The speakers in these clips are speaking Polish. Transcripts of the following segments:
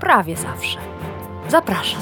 prawie zawsze. Zapraszam.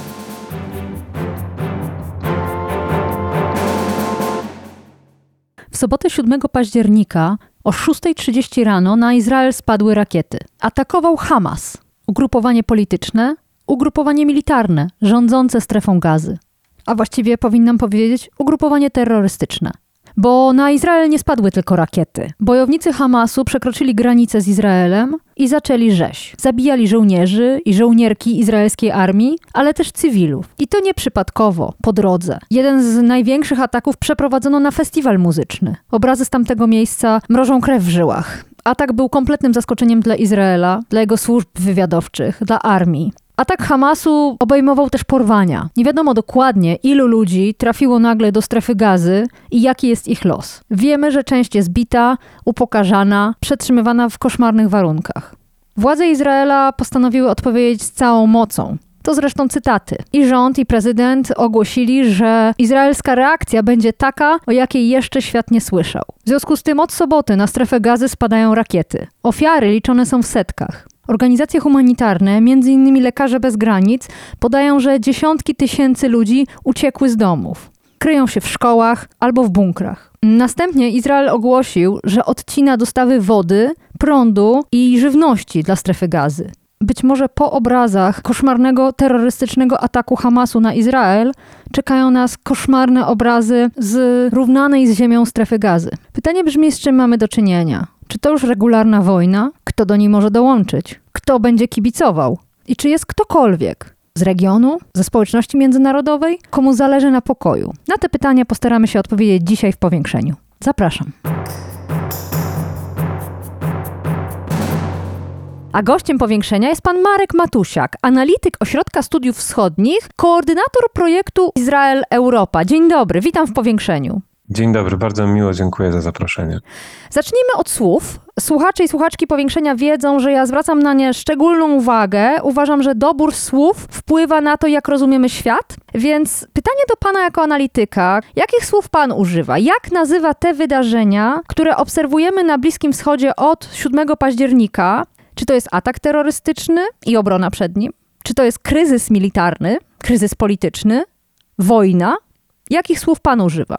W sobotę 7 października o 6.30 rano na Izrael spadły rakiety. Atakował Hamas, ugrupowanie polityczne, ugrupowanie militarne rządzące strefą gazy. A właściwie powinnam powiedzieć ugrupowanie terrorystyczne. Bo na Izrael nie spadły tylko rakiety. Bojownicy Hamasu przekroczyli granicę z Izraelem i zaczęli rzeź. Zabijali żołnierzy i żołnierki izraelskiej armii, ale też cywilów. I to nie przypadkowo, po drodze. Jeden z największych ataków przeprowadzono na festiwal muzyczny. Obrazy z tamtego miejsca mrożą krew w żyłach. Atak był kompletnym zaskoczeniem dla Izraela, dla jego służb wywiadowczych, dla armii. Atak Hamasu obejmował też porwania. Nie wiadomo dokładnie, ilu ludzi trafiło nagle do strefy gazy i jaki jest ich los. Wiemy, że część jest bita, upokarzana, przetrzymywana w koszmarnych warunkach. Władze Izraela postanowiły odpowiedzieć z całą mocą. To zresztą cytaty. I rząd, i prezydent ogłosili, że izraelska reakcja będzie taka, o jakiej jeszcze świat nie słyszał. W związku z tym od soboty na strefę gazy spadają rakiety. Ofiary liczone są w setkach. Organizacje humanitarne, m.in. Lekarze Bez Granic, podają, że dziesiątki tysięcy ludzi uciekły z domów. Kryją się w szkołach albo w bunkrach. Następnie Izrael ogłosił, że odcina dostawy wody, prądu i żywności dla strefy gazy. Być może po obrazach koszmarnego terrorystycznego ataku Hamasu na Izrael czekają nas koszmarne obrazy z równanej z ziemią strefy gazy. Pytanie brzmi, z czym mamy do czynienia? Czy to już regularna wojna? Kto do niej może dołączyć? Kto będzie kibicował? I czy jest ktokolwiek z regionu, ze społeczności międzynarodowej, komu zależy na pokoju? Na te pytania postaramy się odpowiedzieć dzisiaj w powiększeniu. Zapraszam. A gościem powiększenia jest pan Marek Matusiak, analityk Ośrodka Studiów Wschodnich, koordynator projektu Izrael Europa. Dzień dobry, witam w powiększeniu. Dzień dobry, bardzo miło, dziękuję za zaproszenie. Zacznijmy od słów. Słuchacze i słuchaczki powiększenia wiedzą, że ja zwracam na nie szczególną uwagę. Uważam, że dobór słów wpływa na to, jak rozumiemy świat. Więc pytanie do pana jako analityka: jakich słów pan używa? Jak nazywa te wydarzenia, które obserwujemy na Bliskim Wschodzie od 7 października? Czy to jest atak terrorystyczny i obrona przed nim? Czy to jest kryzys militarny, kryzys polityczny, wojna? Jakich słów pan używa?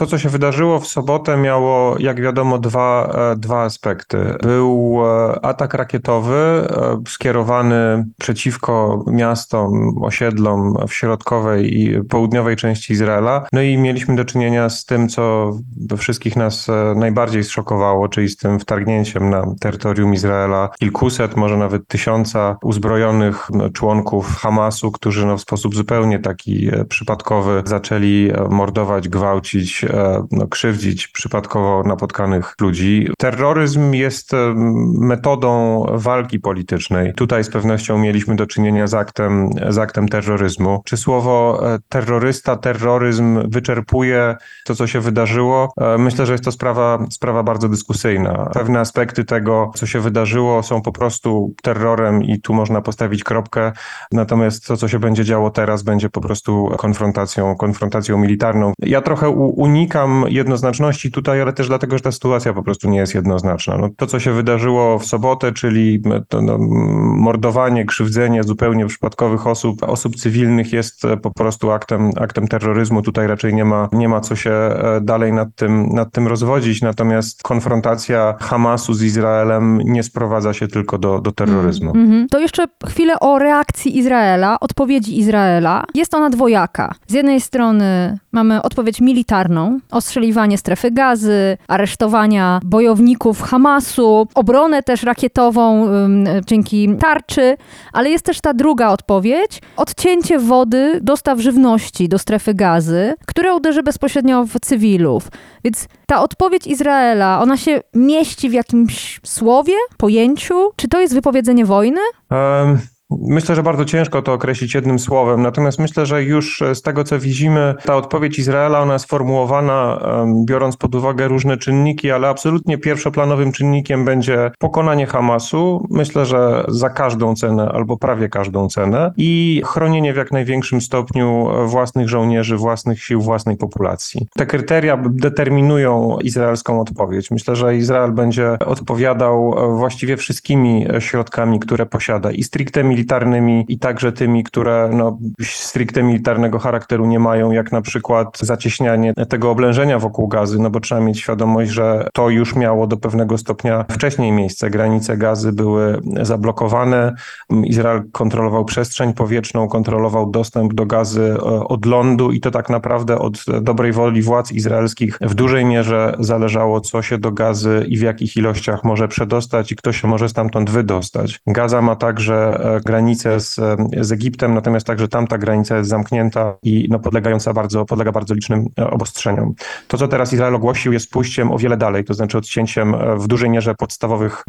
To, co się wydarzyło w sobotę, miało, jak wiadomo, dwa, e, dwa aspekty. Był e, atak rakietowy e, skierowany przeciwko miastom, osiedlom w środkowej i południowej części Izraela. No i mieliśmy do czynienia z tym, co wszystkich nas najbardziej zszokowało, czyli z tym wtargnięciem na terytorium Izraela kilkuset, może nawet tysiąca uzbrojonych członków Hamasu, którzy no, w sposób zupełnie taki przypadkowy zaczęli mordować, gwałcić no, krzywdzić przypadkowo napotkanych ludzi. Terroryzm jest e, metodą walki politycznej. Tutaj z pewnością mieliśmy do czynienia z aktem, z aktem terroryzmu. Czy słowo e, terrorysta, terroryzm wyczerpuje to, co się wydarzyło? Myślę, że jest to sprawa, sprawa bardzo dyskusyjna. Pewne aspekty tego, co się wydarzyło, są po prostu terrorem i tu można postawić kropkę. Natomiast to, co się będzie działo teraz, będzie po prostu konfrontacją, konfrontacją militarną. Ja trochę unikam unikam jednoznaczności tutaj, ale też dlatego, że ta sytuacja po prostu nie jest jednoznaczna. No, to, co się wydarzyło w sobotę, czyli to, no, mordowanie, krzywdzenie zupełnie przypadkowych osób, osób cywilnych jest e, po prostu aktem, aktem terroryzmu. Tutaj raczej nie ma, nie ma co się e, dalej nad tym, nad tym rozwodzić. Natomiast konfrontacja Hamasu z Izraelem nie sprowadza się tylko do, do terroryzmu. Mm -hmm. To jeszcze chwilę o reakcji Izraela, odpowiedzi Izraela. Jest ona dwojaka. Z jednej strony mamy odpowiedź militarną, ostrzeliwanie strefy gazy, aresztowania bojowników Hamasu, obronę też rakietową dzięki tarczy, ale jest też ta druga odpowiedź, odcięcie wody, dostaw żywności do strefy gazy, które uderzy bezpośrednio w cywilów. Więc ta odpowiedź Izraela, ona się mieści w jakimś słowie, pojęciu? Czy to jest wypowiedzenie wojny? Um. Myślę, że bardzo ciężko to określić jednym słowem, natomiast myślę, że już z tego, co widzimy, ta odpowiedź Izraela, ona jest formułowana biorąc pod uwagę różne czynniki, ale absolutnie pierwszoplanowym czynnikiem będzie pokonanie Hamasu. Myślę, że za każdą cenę albo prawie każdą cenę i chronienie w jak największym stopniu własnych żołnierzy, własnych sił, własnej populacji. Te kryteria determinują izraelską odpowiedź. Myślę, że Izrael będzie odpowiadał właściwie wszystkimi środkami, które posiada i stricte militarnymi, i także tymi, które no, stricte militarnego charakteru nie mają, jak na przykład zacieśnianie tego oblężenia wokół gazy, no bo trzeba mieć świadomość, że to już miało do pewnego stopnia wcześniej miejsce. Granice gazy były zablokowane. Izrael kontrolował przestrzeń powietrzną, kontrolował dostęp do gazy e, od lądu i to tak naprawdę od dobrej woli władz izraelskich w dużej mierze zależało, co się do gazy i w jakich ilościach może przedostać i kto się może stamtąd wydostać. Gaza ma także e, granicę z, e, z Egiptem, natomiast także tamta granica jest zamknięta i no, podlegająca bardzo, podlega bardzo licznym obostrzeniom. To, co teraz Izrael ogłosił, jest pójściem o wiele dalej, to znaczy odcięciem w dużej mierze podstawowych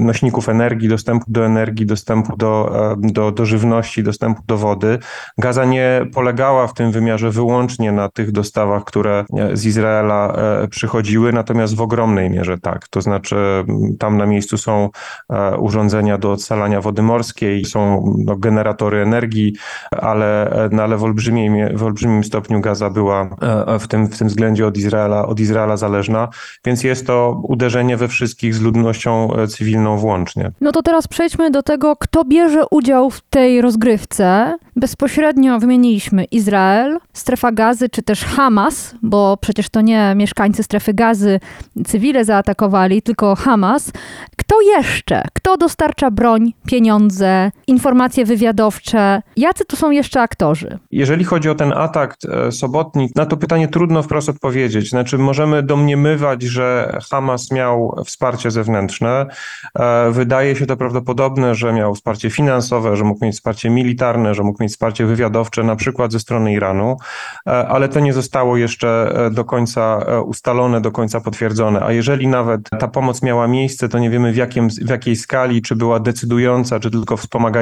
nośników energii, dostępu do energii, dostępu do, do, do żywności, dostępu do wody. Gaza nie polegała w tym wymiarze wyłącznie na tych dostawach, które z Izraela e, przychodziły, natomiast w ogromnej mierze tak. To znaczy tam na miejscu są e, urządzenia do odsalania wody morskiej, są no, generatory energii, ale, e, no, ale w, olbrzymim, w olbrzymim stopniu Gaza była w tym, w tym względzie od Izraela, od Izraela zależna, więc jest to uderzenie we wszystkich z ludnością cywilną włącznie. No to teraz przejdźmy do tego, kto bierze udział w tej rozgrywce. Bezpośrednio wymieniliśmy Izrael, strefa gazy, czy też Hamas, bo przecież to nie mieszkańcy strefy gazy cywile zaatakowali, tylko Hamas. Kto jeszcze? Kto dostarcza broń, pieniądze, informacje wywiadowcze? Jacy tu są jeszcze aktorzy? Jeżeli chodzi o ten atak e, sobotni, na to pytanie trudno wprost odpowiedzieć. Znaczy, możemy domniemywać, że Hamas miał wsparcie zewnętrzne. E, wydaje się to prawdopodobne, że miał wsparcie finansowe, że mógł mieć wsparcie militarne, że mógł mieć wsparcie wywiadowcze, na przykład ze strony Iranu, e, ale to nie zostało jeszcze do końca ustalone, do końca potwierdzone. A jeżeli nawet ta pomoc miała miejsce, to nie wiemy w, jakim, w jakiej skali, czy była decydująca, czy tylko wspomagająca,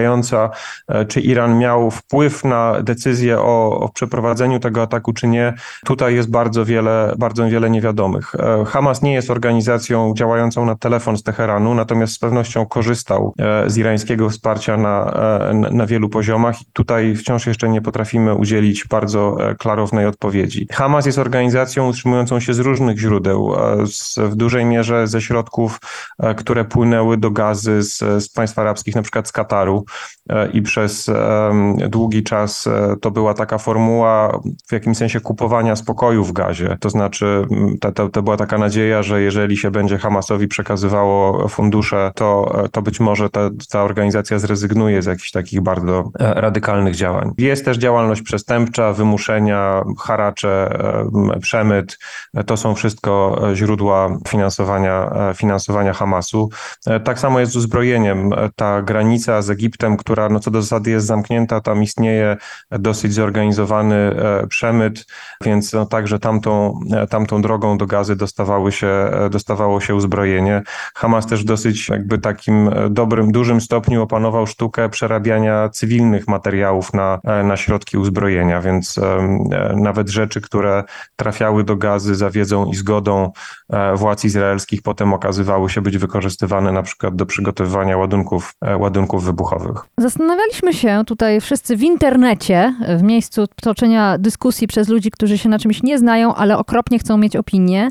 e, czy Iran miał wpływ na decyzję o, o przeprowadzeniu tego ataku, czy nie. Tutaj jest bardzo wiele, bardzo wiele niewiadomych. E, Hamas nie jest organizacją działającą na telefon z Teheranu, natomiast z pewnością korzystał e, z irańskiego wsparcia na, na wielu poziomach. Tutaj wciąż jeszcze nie potrafimy udzielić bardzo klarownej odpowiedzi. Hamas jest organizacją utrzymującą się z różnych źródeł, z, w dużej mierze ze środków, które płynęły do gazy z, z państw arabskich, na przykład z Kataru e, i przez długi czas e, to była taka formuła w jakimś sensie kupowania spokoju w gazie. To znaczy to, to, to była taka nadzieja, że jeżeli się będzie Hamasowi przekazywało fundusze, to, to być może ta, ta organizacja zrezygnuje z jakichś takich bardzo e, radykalnych działań. Jest też działalność przestępcza, wymuszenia, haracze, przemyt. To są wszystko źródła finansowania, finansowania Hamasu. E, tak samo jest z uzbrojeniem. E, ta granica z Egiptem, która no co do zasady jest zamknięta, tam istnieje dosyć zorganizowany e, przemyt, więc no także tamtą, tamtą drogą do gazy dostawały się, dostawało się uzbrojenie. Hamas też w dosyć jakby takim dobrym, dużym stopniu opanował sztukę przerabiania cywilnych materiałów na, na środki uzbrojenia, więc nawet rzeczy, które trafiały do gazy za wiedzą i zgodą władz izraelskich, potem okazywały się być wykorzystywane na przykład do przygotowywania ładunków, e, ładunków wybuchowych. Zastanawialiśmy się tutaj wszyscy w internecie, w miejscu toczenia dyskusji przez ludzi, którzy się na czymś nie znają, ale okropnie chcą mieć opinię.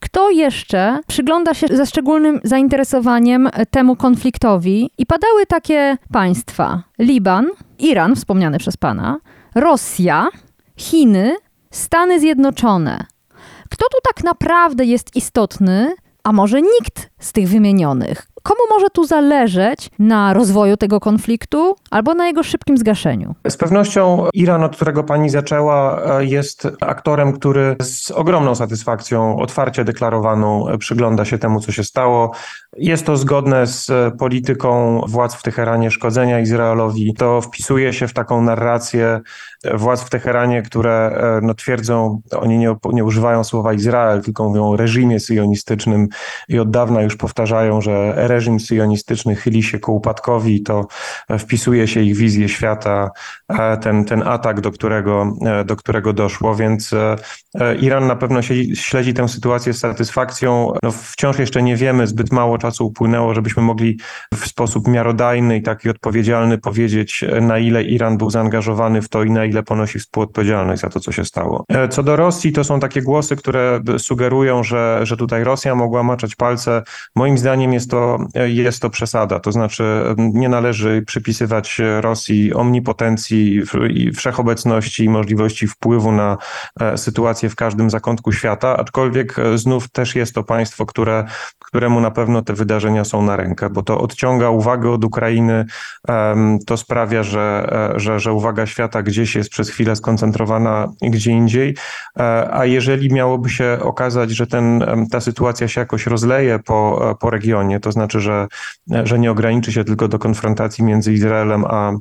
Kto jeszcze przygląda się ze szczególnym zainteresowaniem temu konfliktowi? I padały takie państwa: Liban, Iran, wspomniany przez pana, Rosja, Chiny, Stany Zjednoczone. Kto tu tak naprawdę jest istotny a może nikt z tych wymienionych. Komu może tu zależeć na rozwoju tego konfliktu albo na jego szybkim zgaszeniu? Z pewnością Iran, od którego pani zaczęła, e, jest aktorem, który z ogromną satysfakcją, otwarcie deklarowaną, e, przygląda się temu, co się stało. Jest to zgodne z e, polityką władz w Teheranie szkodzenia Izraelowi. To wpisuje się w taką narrację władz w Teheranie, które no, twierdzą, oni nie, nie używają słowa Izrael, tylko mówią o reżimie syjonistycznym i od dawna już powtarzają, że reżim syjonistyczny chyli się ku upadkowi, to wpisuje się ich wizję świata, ten, ten atak, do którego, do którego doszło, więc Iran na pewno śledzi tę sytuację z satysfakcją. No, wciąż jeszcze nie wiemy, zbyt mało czasu upłynęło, żebyśmy mogli w sposób miarodajny i taki odpowiedzialny powiedzieć, na ile Iran był zaangażowany w to i na ile ponosi współodpowiedzialność za to, co się stało. Co do Rosji, to są takie głosy, które sugerują, że, że tutaj Rosja mogła maczać palce. Moim zdaniem jest to, jest to przesada. To znaczy, nie należy przypisywać Rosji omnipotencji i wszechobecności i możliwości wpływu na e, sytuację w każdym zakątku świata, aczkolwiek e, znów też jest to państwo, które, któremu na pewno te wydarzenia są na rękę, bo to odciąga uwagę od Ukrainy, to sprawia, że, e, że, że uwaga świata gdzieś jest przez chwilę skoncentrowana gdzie indziej, a jeżeli miałoby się okazać, że ten, ta sytuacja się jakoś rozleje po, po regionie, to znaczy, że, że nie ograniczy się tylko do konfrontacji między Izraelem a,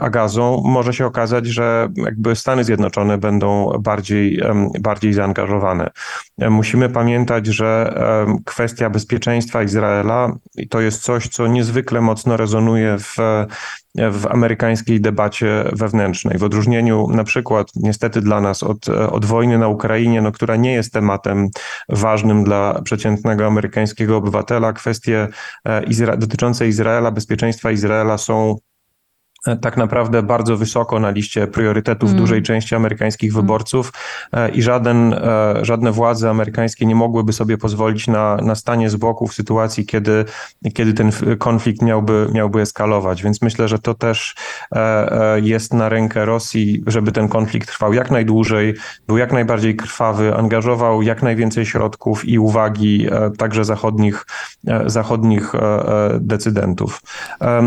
a Gazą, może się okazać, że jakby Stany Zjednoczone będą bardziej, bardziej zaangażowane. Musimy pamiętać, że kwestia bezpieczeństwa Izraela to jest coś, co niezwykle mocno rezonuje w w amerykańskiej debacie wewnętrznej. W odróżnieniu na przykład niestety dla nas od, od wojny na Ukrainie, no, która nie jest tematem ważnym dla przeciętnego amerykańskiego obywatela, kwestie e, Izra dotyczące Izraela, bezpieczeństwa Izraela są E, tak naprawdę bardzo wysoko na liście priorytetów mm. dużej części amerykańskich mm. wyborców e, i żaden, e, żadne władze amerykańskie nie mogłyby sobie pozwolić na, na stanie z boku w sytuacji, kiedy, kiedy ten konflikt miałby, miałby eskalować. Więc myślę, że to też jest na rękę Rosji, żeby ten konflikt trwał jak najdłużej, był jak najbardziej krwawy, angażował jak najwięcej środków i uwagi także zachodnich, zachodnich decydentów.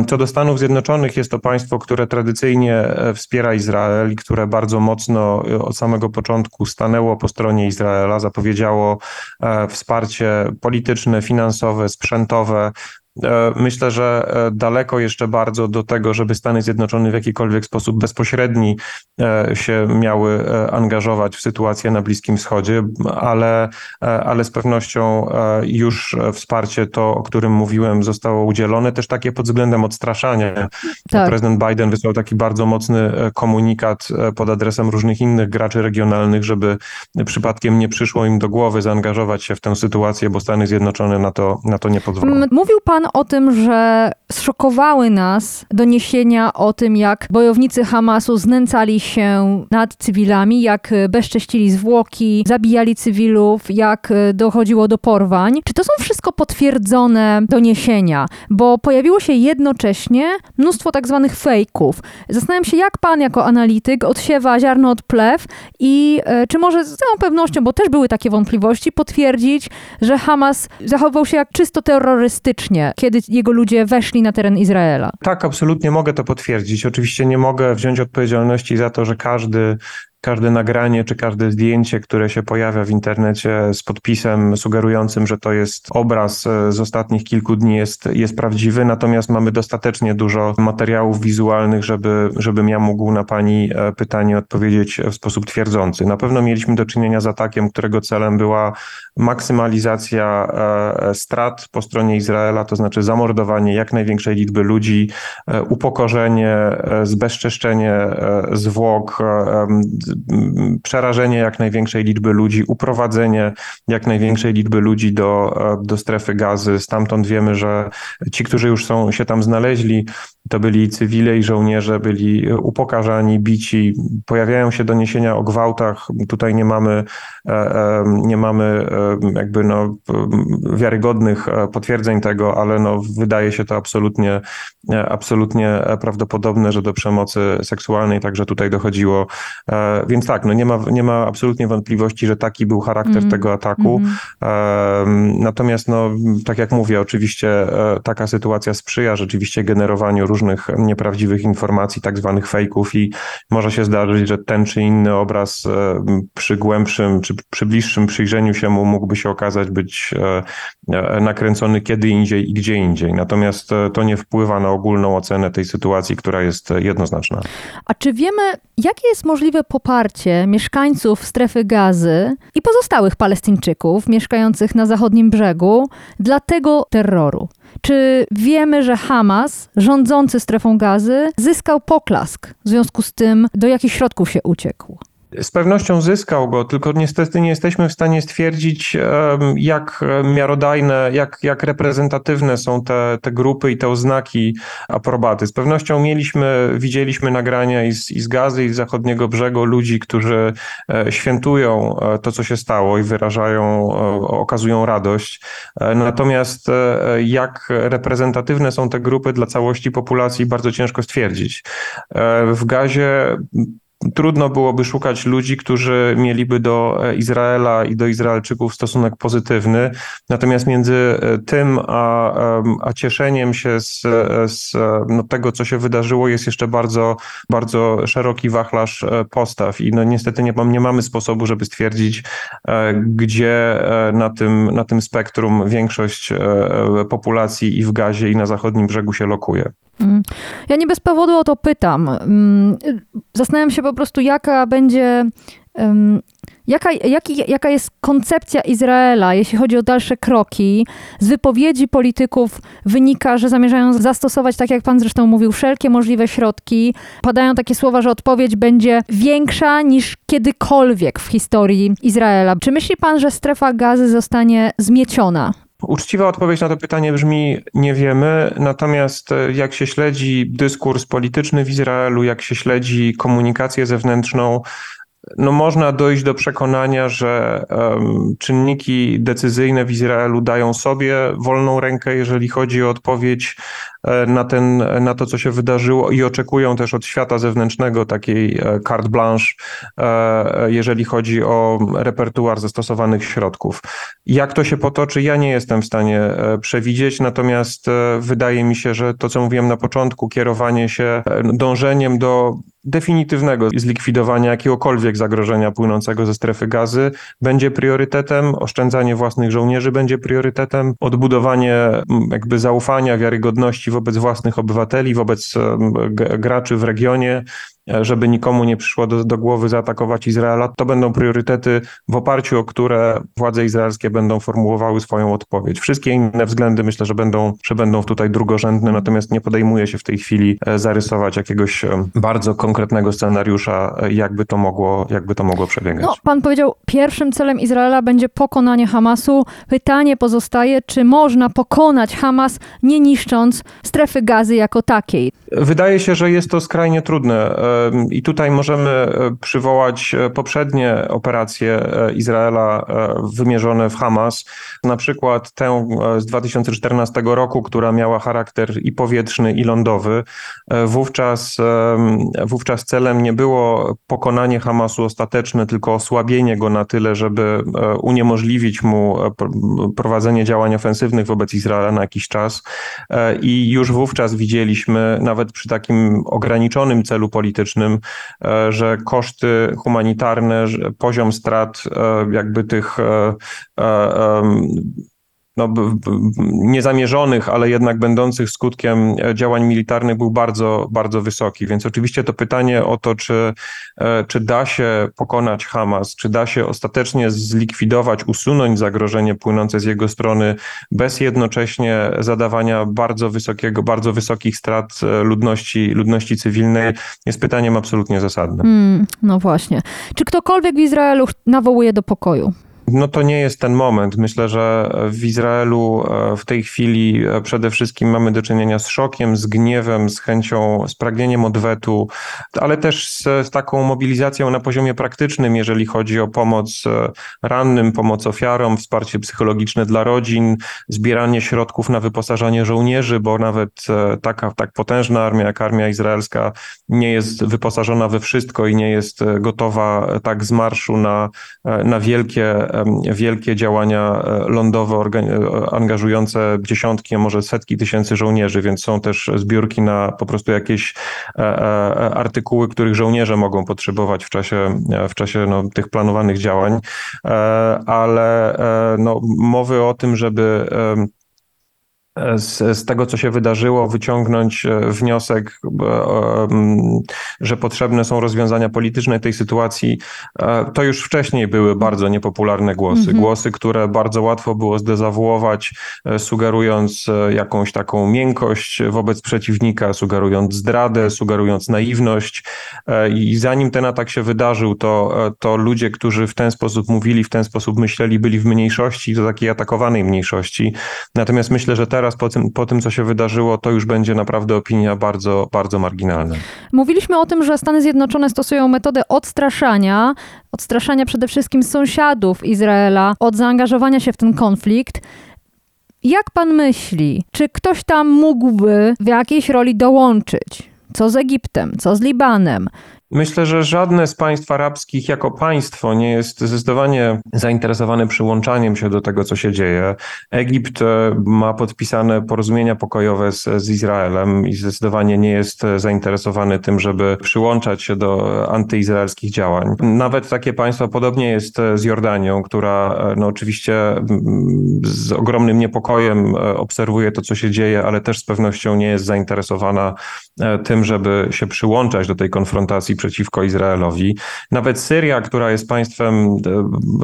Co do Stanów Zjednoczonych, jest to państwo, państwo, które tradycyjnie e, wspiera Izrael i które bardzo mocno e, od samego początku stanęło po stronie Izraela, zapowiedziało e, wsparcie polityczne, finansowe, sprzętowe myślę, że e, daleko jeszcze bardzo do tego, żeby Stany Zjednoczone w jakikolwiek sposób bezpośredni e, się miały angażować w sytuację na Bliskim Wschodzie, ale, ale z pewnością już wsparcie to, o którym mówiłem, zostało udzielone. Też takie pod względem odstraszania. Tak. Prezydent Biden wysłał taki bardzo mocny komunikat pod adresem różnych innych graczy regionalnych, żeby przypadkiem nie przyszło im do głowy zaangażować się w tę sytuację, bo Stany Zjednoczone na to, na to nie pozwolą. Mówił pan o tym, że zszokowały nas doniesienia o tym, jak bojownicy Hamasu znęcali się nad cywilami, jak bezcześcili zwłoki, zabijali cywilów, jak dochodziło do porwań. Czy to są wszystko potwierdzone doniesienia? Bo pojawiło się jednocześnie mnóstwo tak zwanych fejków. Zastanawiam się, jak pan jako analityk odsiewa ziarno od plew i e, czy może z całą pewnością, bo też były takie wątpliwości, potwierdzić, że Hamas zachował się jak czysto terrorystycznie kiedy jego ludzie weszli na teren Izraela. Tak, absolutnie mogę to potwierdzić. Oczywiście nie mogę wziąć odpowiedzialności za to, że każdy każde nagranie czy każde zdjęcie, które się pojawia w internecie z podpisem sugerującym, że to jest obraz e, z ostatnich kilku dni jest, jest prawdziwy, natomiast mamy dostatecznie dużo materiałów wizualnych, żeby, żebym ja mógł na Pani e, pytanie odpowiedzieć w sposób twierdzący. Na pewno mieliśmy do czynienia z atakiem, którego celem była maksymalizacja e, strat po stronie Izraela, to znaczy zamordowanie jak największej liczby ludzi, upokorzenie, zbezczeszczenie zwłok, przerażenie jak największej liczby ludzi, uprowadzenie jak największej liczby ludzi do, do strefy gazy. Stamtąd wiemy, że ci, którzy już są, się tam znaleźli, to byli cywile i żołnierze, byli upokarzani, bici. Pojawiają się doniesienia o gwałtach. Tutaj nie mamy, e, e, nie mamy e, jakby no, wiarygodnych potwierdzeń tego, ale no, wydaje się to absolutnie, absolutnie prawdopodobne, że do przemocy seksualnej także tutaj dochodziło. Więc tak, no nie ma, nie ma absolutnie wątpliwości, że taki był charakter mm. tego ataku. Mm. Natomiast, no, tak jak mówię, oczywiście taka sytuacja sprzyja rzeczywiście generowaniu różnych nieprawdziwych informacji, tak zwanych fejków i może się zdarzyć, że ten czy inny obraz e, przy głębszym czy przy bliższym przyjrzeniu się mu mógłby się okazać być e, e, nakręcony kiedy indziej i gdzie indziej. Natomiast to nie wpływa na ogólną ocenę tej sytuacji, która jest jednoznaczna. A czy wiemy, jakie jest możliwe poparcie poparcie mieszkańców strefy gazy i pozostałych Palestyńczyków mieszkających na zachodnim brzegu dla tego terroru. Czy wiemy, że Hamas, rządzący strefą gazy, zyskał poklask w związku z tym, do jakich środków się uciekł? Z pewnością zyskał go, tylko niestety nie jesteśmy w stanie stwierdzić, jak miarodajne, jak, jak reprezentatywne są te, te grupy i te oznaki aprobaty. Z pewnością mieliśmy, widzieliśmy nagrania i z, i z Gazy, i z zachodniego brzegu ludzi, którzy e, świętują e, to, co się stało i wyrażają, e, okazują radość. Natomiast jak reprezentatywne są te grupy dla całości populacji, bardzo ciężko stwierdzić. W Gazie trudno byłoby szukać ludzi, którzy mieliby do e, Izraela i do Izraelczyków stosunek pozytywny. Natomiast między e, tym a, a cieszeniem się z, e, z no, tego, co się wydarzyło, jest jeszcze bardzo, bardzo szeroki wachlarz postaw. I no, niestety nie, nie mamy sposobu, żeby stwierdzić, gdzie na tym, na tym spektrum większość populacji i w Gazie, i na zachodnim brzegu się lokuje. Mm. Ja nie bez powodu o to pytam. Mm, zastanawiam się po prostu, jaka będzie. Jaka, jaki, jaka jest koncepcja Izraela, jeśli chodzi o dalsze kroki? Z wypowiedzi polityków wynika, że zamierzają zastosować, tak jak pan zresztą mówił, wszelkie możliwe środki. Padają takie słowa, że odpowiedź będzie większa niż kiedykolwiek w historii Izraela. Czy myśli pan, że strefa gazy zostanie zmieciona Uczciwa odpowiedź na to pytanie brzmi: nie wiemy. Natomiast e, jak się śledzi dyskurs polityczny w Izraelu, jak się śledzi komunikację zewnętrzną, no można dojść do przekonania, że um, czynniki decyzyjne w Izraelu dają sobie wolną rękę, jeżeli chodzi o odpowiedź e, na, ten, na to, co się wydarzyło, i oczekują też od świata zewnętrznego takiej e, carte blanche, e, jeżeli chodzi o repertuar zastosowanych środków. Jak to się potoczy, ja nie jestem w stanie przewidzieć, natomiast wydaje mi się, że to, co mówiłem na początku, kierowanie się dążeniem do definitywnego zlikwidowania jakiegokolwiek zagrożenia płynącego ze strefy gazy. Będzie priorytetem, oszczędzanie własnych żołnierzy będzie priorytetem, odbudowanie jakby zaufania, wiarygodności wobec własnych obywateli, wobec graczy w regionie żeby nikomu nie przyszło do, do głowy zaatakować Izraela, to będą priorytety, w oparciu o które władze izraelskie będą formułowały swoją odpowiedź. Wszystkie inne względy myślę, że będą, że będą tutaj drugorzędne, natomiast nie podejmuje się w tej chwili e, zarysować jakiegoś e, bardzo konkretnego scenariusza, e, jakby to mogło, jakby to mogło przebiegać. No, pan powiedział, pierwszym celem Izraela będzie pokonanie Hamasu. Pytanie pozostaje, czy można pokonać Hamas, nie niszcząc strefy gazy jako takiej? Wydaje się, że jest to skrajnie trudne i tutaj możemy e, przywołać e, poprzednie operacje e, Izraela wymierzone w Hamas, na przykład tę z 2014 roku, która miała charakter i powietrzny, i lądowy. Wówczas, wówczas celem nie było pokonanie Hamasu ostateczne, tylko osłabienie go na tyle, żeby uniemożliwić mu prowadzenie działań ofensywnych wobec Izraela na jakiś czas. I już wówczas widzieliśmy, nawet przy takim ograniczonym celu politycznym, E, że koszty humanitarne, poziom strat e, jakby tych e, no, niezamierzonych, ale jednak będących skutkiem e, działań militarnych był bardzo, bardzo wysoki. Więc oczywiście to pytanie o to, czy, e, czy da się pokonać Hamas, czy da się ostatecznie zlikwidować, usunąć zagrożenie płynące z jego strony bez jednocześnie zadawania bardzo wysokiego, bardzo wysokich strat e, ludności, ludności cywilnej, jest pytaniem absolutnie zasadnym. Hmm, no właśnie. Czy ktokolwiek w Izraelu nawołuje do pokoju? No to nie jest ten moment. Myślę, że w Izraelu e, w tej chwili e, przede wszystkim mamy do czynienia z szokiem, z gniewem, z chęcią, z pragnieniem odwetu, ale też z, z taką mobilizacją na poziomie praktycznym, jeżeli chodzi o pomoc e, rannym, pomoc ofiarom, wsparcie psychologiczne dla rodzin, zbieranie środków na wyposażanie żołnierzy, bo nawet taka tak potężna armia jak armia izraelska nie jest wyposażona we wszystko i nie jest gotowa tak z marszu na, na wielkie wielkie działania e, lądowe e, angażujące dziesiątki, a może setki tysięcy żołnierzy, więc są też zbiórki na po prostu jakieś e, artykuły, których żołnierze mogą potrzebować w czasie, w czasie no, tych planowanych działań, ale no, mowy o tym, żeby z, z tego, co się wydarzyło, wyciągnąć e, wniosek, że potrzebne są rozwiązania polityczne tej sytuacji, e, to już wcześniej były bardzo niepopularne głosy. Mhm. Głosy, które bardzo łatwo było zdezawuować, e, sugerując jakąś taką miękkość wobec przeciwnika, sugerując zdradę, sugerując naiwność. I zanim ten atak się wydarzył, to, to ludzie, którzy w ten sposób mówili, w ten sposób myśleli, byli w mniejszości, do takiej atakowanej mniejszości. Natomiast myślę, że teraz teraz po tym, po tym, co się wydarzyło, to już będzie naprawdę opinia bardzo, bardzo marginalna. Mówiliśmy o tym, że Stany Zjednoczone stosują metodę odstraszania, odstraszania przede wszystkim sąsiadów Izraela od zaangażowania się w ten konflikt. Jak pan myśli, czy ktoś tam mógłby w jakiejś roli dołączyć? Co z Egiptem, co z Libanem? Myślę, że żadne z państw arabskich jako państwo nie jest zdecydowanie zainteresowane przyłączaniem się do tego, co się dzieje. Egipt e, ma podpisane porozumienia pokojowe z, z Izraelem i zdecydowanie nie jest zainteresowany tym, żeby przyłączać się do antyizraelskich działań. Nawet takie państwa, podobnie jest z Jordanią, która e, no oczywiście z ogromnym niepokojem e, obserwuje to, co się dzieje, ale też z pewnością nie jest zainteresowana tym, żeby się przyłączać do tej konfrontacji przeciwko Izraelowi. Nawet Syria, która jest państwem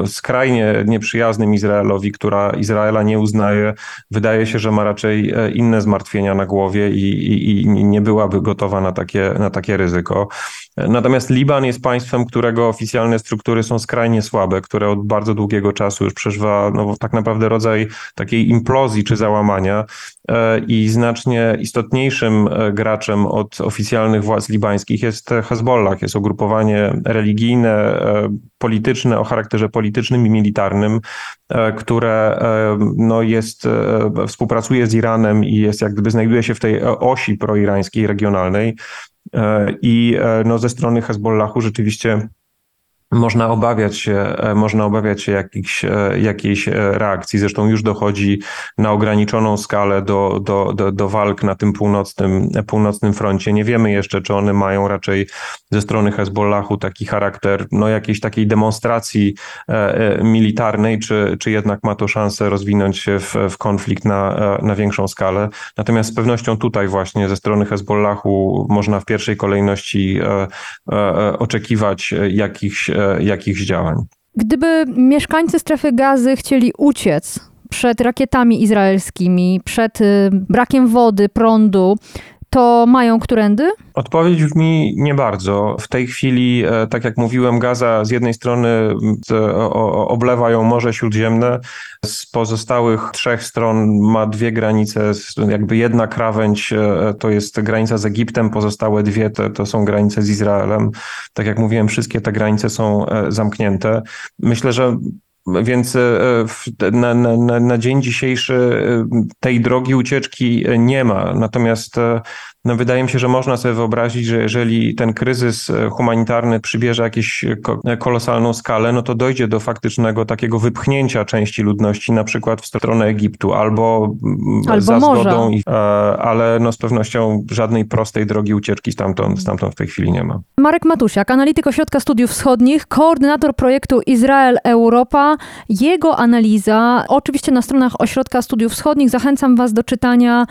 e, skrajnie nieprzyjaznym Izraelowi, która Izraela nie uznaje, wydaje się, że ma raczej e, inne zmartwienia na głowie i, i, i nie byłaby gotowa na takie, na takie ryzyko. Natomiast Liban jest państwem, którego oficjalne struktury są skrajnie słabe, które od bardzo długiego czasu już przeżywa no, tak naprawdę rodzaj takiej implozji czy załamania e, i znacznie istotniejszym graczem od oficjalnych władz libańskich jest Hezbollah. Jest ugrupowanie religijne, e, polityczne o charakterze politycznym i militarnym, e, które e, no jest, współpracuje z Iranem i jest jak gdyby znajduje się w tej osi proirańskiej, regionalnej. I no, ze strony Hezbollahu rzeczywiście można obawiać się, e, można obawiać się jakichś, e, jakiejś e, reakcji. Zresztą już dochodzi na ograniczoną skalę do, do, do, do walk na tym północnym, północnym froncie. Nie wiemy jeszcze, czy one mają raczej ze strony Hezbollahu taki charakter no, jakiejś takiej demonstracji militarnej, czy, czy jednak ma to szansę rozwinąć się w, w konflikt na, na większą skalę. Natomiast z pewnością tutaj właśnie ze strony Hezbollahu można w pierwszej kolejności oczekiwać jakichś jakichś działań. Gdyby mieszkańcy strefy gazy chcieli uciec przed rakietami izraelskimi, przed y, brakiem wody, prądu, to mają którędy? Odpowiedź brzmi nie bardzo. W tej chwili, e, tak jak mówiłem, Gaza z jednej strony oblewa ją Morze Śródziemne, z pozostałych trzech stron ma dwie granice, jakby jedna krawędź e, to jest granica z Egiptem, pozostałe dwie to, to są granice z Izraelem. Tak jak mówiłem, wszystkie te granice są e, zamknięte. Myślę, że więc na, na, na, dzień dzisiejszy tej drogi ucieczki nie ma. Natomiast no wydaje mi się, że można sobie wyobrazić, że jeżeli ten kryzys e, humanitarny przybierze jakąś e, kolosalną skalę, no to dojdzie do faktycznego takiego wypchnięcia części ludności, na przykład w stronę Egiptu albo, mm, albo za zgodą, i, e, ale no z pewnością żadnej prostej drogi ucieczki stamtąd, stamtąd w tej chwili nie ma. Marek Matusiak, analityk Ośrodka Studiów Wschodnich, koordynator projektu Izrael-Europa. Jego analiza oczywiście na stronach Ośrodka Studiów Wschodnich. Zachęcam Was do czytania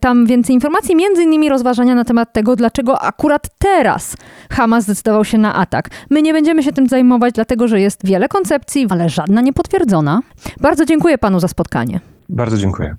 tam więcej informacji, między innymi rozważania na temat tego, dlaczego akurat teraz Hamas zdecydował się na atak. My nie będziemy się tym zajmować, dlatego że jest wiele koncepcji, ale żadna niepotwierdzona. Bardzo dziękuję panu za spotkanie. Bardzo dziękuję.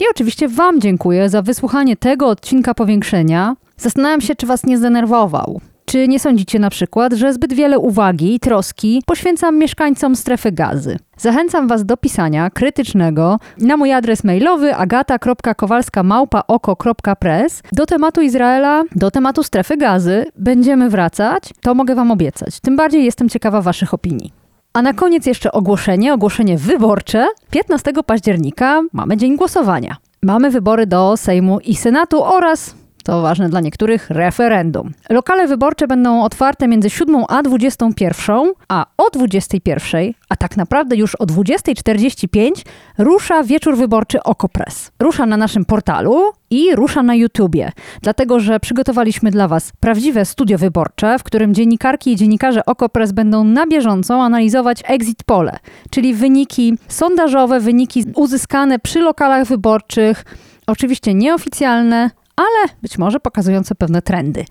I oczywiście Wam dziękuję za wysłuchanie tego odcinka powiększenia. Zastanawiam się, czy Was nie zdenerwował. Czy nie sądzicie na przykład, że zbyt wiele uwagi i troski poświęcam mieszkańcom strefy gazy? Zachęcam Was do pisania krytycznego na mój adres mailowy agata.kowalska.oko.press do tematu Izraela, do tematu strefy gazy. Będziemy wracać, to mogę Wam obiecać. Tym bardziej jestem ciekawa Waszych opinii. A na koniec jeszcze ogłoszenie, ogłoszenie wyborcze. 15 października mamy dzień głosowania. Mamy wybory do Sejmu i Senatu oraz to ważne dla niektórych, referendum. Lokale wyborcze będą otwarte między 7 a 21, a o 21, a tak naprawdę już o 20.45 rusza wieczór wyborczy Okopres. Rusza na naszym portalu i rusza na YouTubie, dlatego że przygotowaliśmy dla Was prawdziwe studio wyborcze, w którym dziennikarki i dziennikarze Okopres będą na bieżąco analizować exit pole, czyli wyniki sondażowe, wyniki uzyskane przy lokalach wyborczych, oczywiście nieoficjalne, ale być może pokazujące pewne trendy.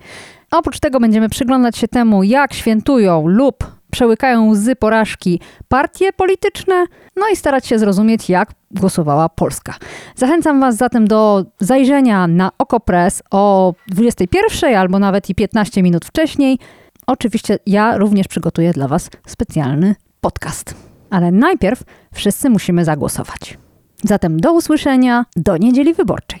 Oprócz tego będziemy przyglądać się temu, jak świętują lub przełykają łzy porażki partie polityczne, no i starać się zrozumieć, jak głosowała Polska. Zachęcam Was zatem do zajrzenia na Okopres o 21 albo nawet i 15 minut wcześniej. Oczywiście ja również przygotuję dla Was specjalny podcast. Ale najpierw wszyscy musimy zagłosować. Zatem do usłyszenia do niedzieli wyborczej.